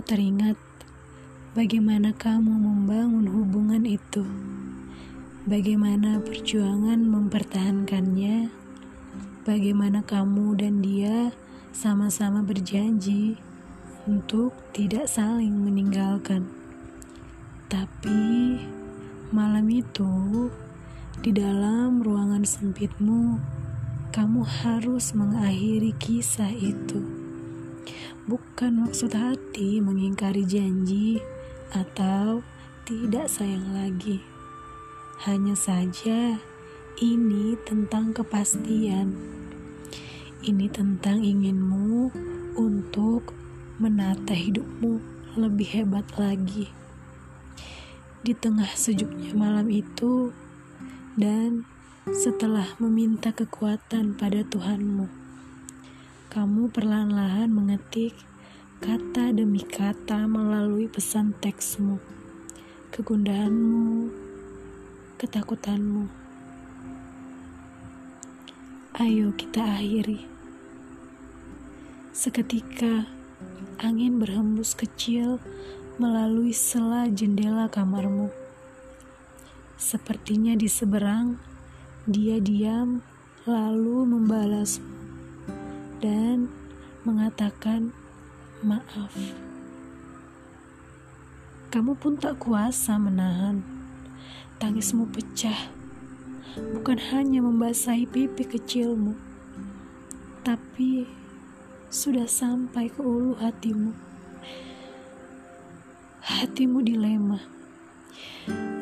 Teringat bagaimana kamu membangun hubungan itu, bagaimana perjuangan mempertahankannya, bagaimana kamu dan dia sama-sama berjanji untuk tidak saling meninggalkan. Tapi malam itu, di dalam ruangan sempitmu, kamu harus mengakhiri kisah itu bukan maksud hati mengingkari janji atau tidak sayang lagi. Hanya saja ini tentang kepastian. Ini tentang inginmu untuk menata hidupmu lebih hebat lagi. Di tengah sejuknya malam itu dan setelah meminta kekuatan pada Tuhanmu kamu perlahan-lahan mengetik kata demi kata melalui pesan teksmu, kegundahanmu, ketakutanmu. Ayo kita akhiri. Seketika angin berhembus kecil melalui sela jendela kamarmu. Sepertinya di seberang, dia diam lalu membalasmu dan mengatakan maaf. Kamu pun tak kuasa menahan. Tangismu pecah, bukan hanya membasahi pipi kecilmu, tapi sudah sampai ke ulu hatimu. Hatimu dilema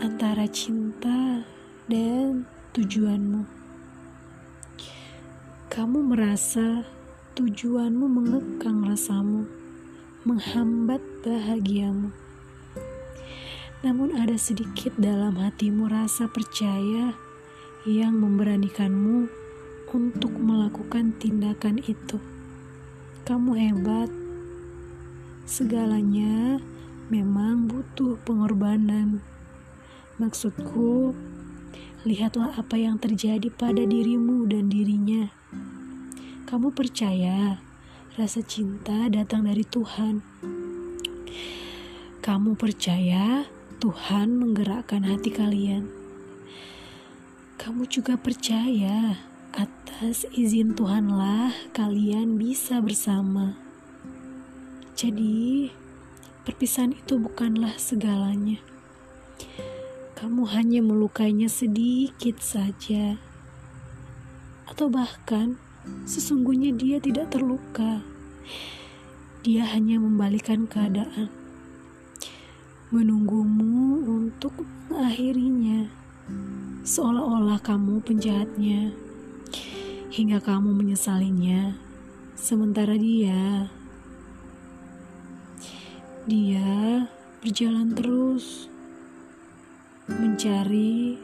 antara cinta dan tujuanmu. Kamu merasa tujuanmu mengekang rasamu, menghambat bahagiamu. Namun ada sedikit dalam hatimu rasa percaya yang memberanikanmu untuk melakukan tindakan itu. Kamu hebat. Segalanya memang butuh pengorbanan. Maksudku, lihatlah apa yang terjadi pada dirimu dan dirinya. Kamu percaya rasa cinta datang dari Tuhan. Kamu percaya Tuhan menggerakkan hati kalian. Kamu juga percaya atas izin Tuhanlah kalian bisa bersama. Jadi, perpisahan itu bukanlah segalanya. Kamu hanya melukainya sedikit saja, atau bahkan Sesungguhnya dia tidak terluka. Dia hanya membalikan keadaan. Menunggumu untuk mengakhirinya. Seolah-olah kamu penjahatnya. Hingga kamu menyesalinya. Sementara dia dia berjalan terus mencari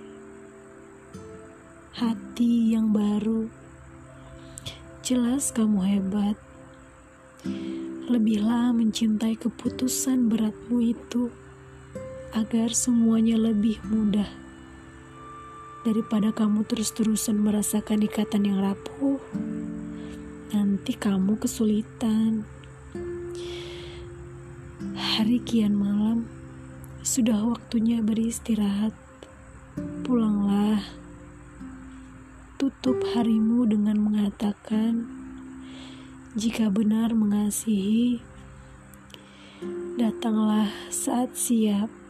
hati yang baru. Jelas kamu hebat. Lebihlah mencintai keputusan beratmu itu agar semuanya lebih mudah. Daripada kamu terus-terusan merasakan ikatan yang rapuh, nanti kamu kesulitan. Hari kian malam, sudah waktunya beristirahat. Pulanglah tutup harimu dengan mengatakan, "Jika benar mengasihi, datanglah saat siap."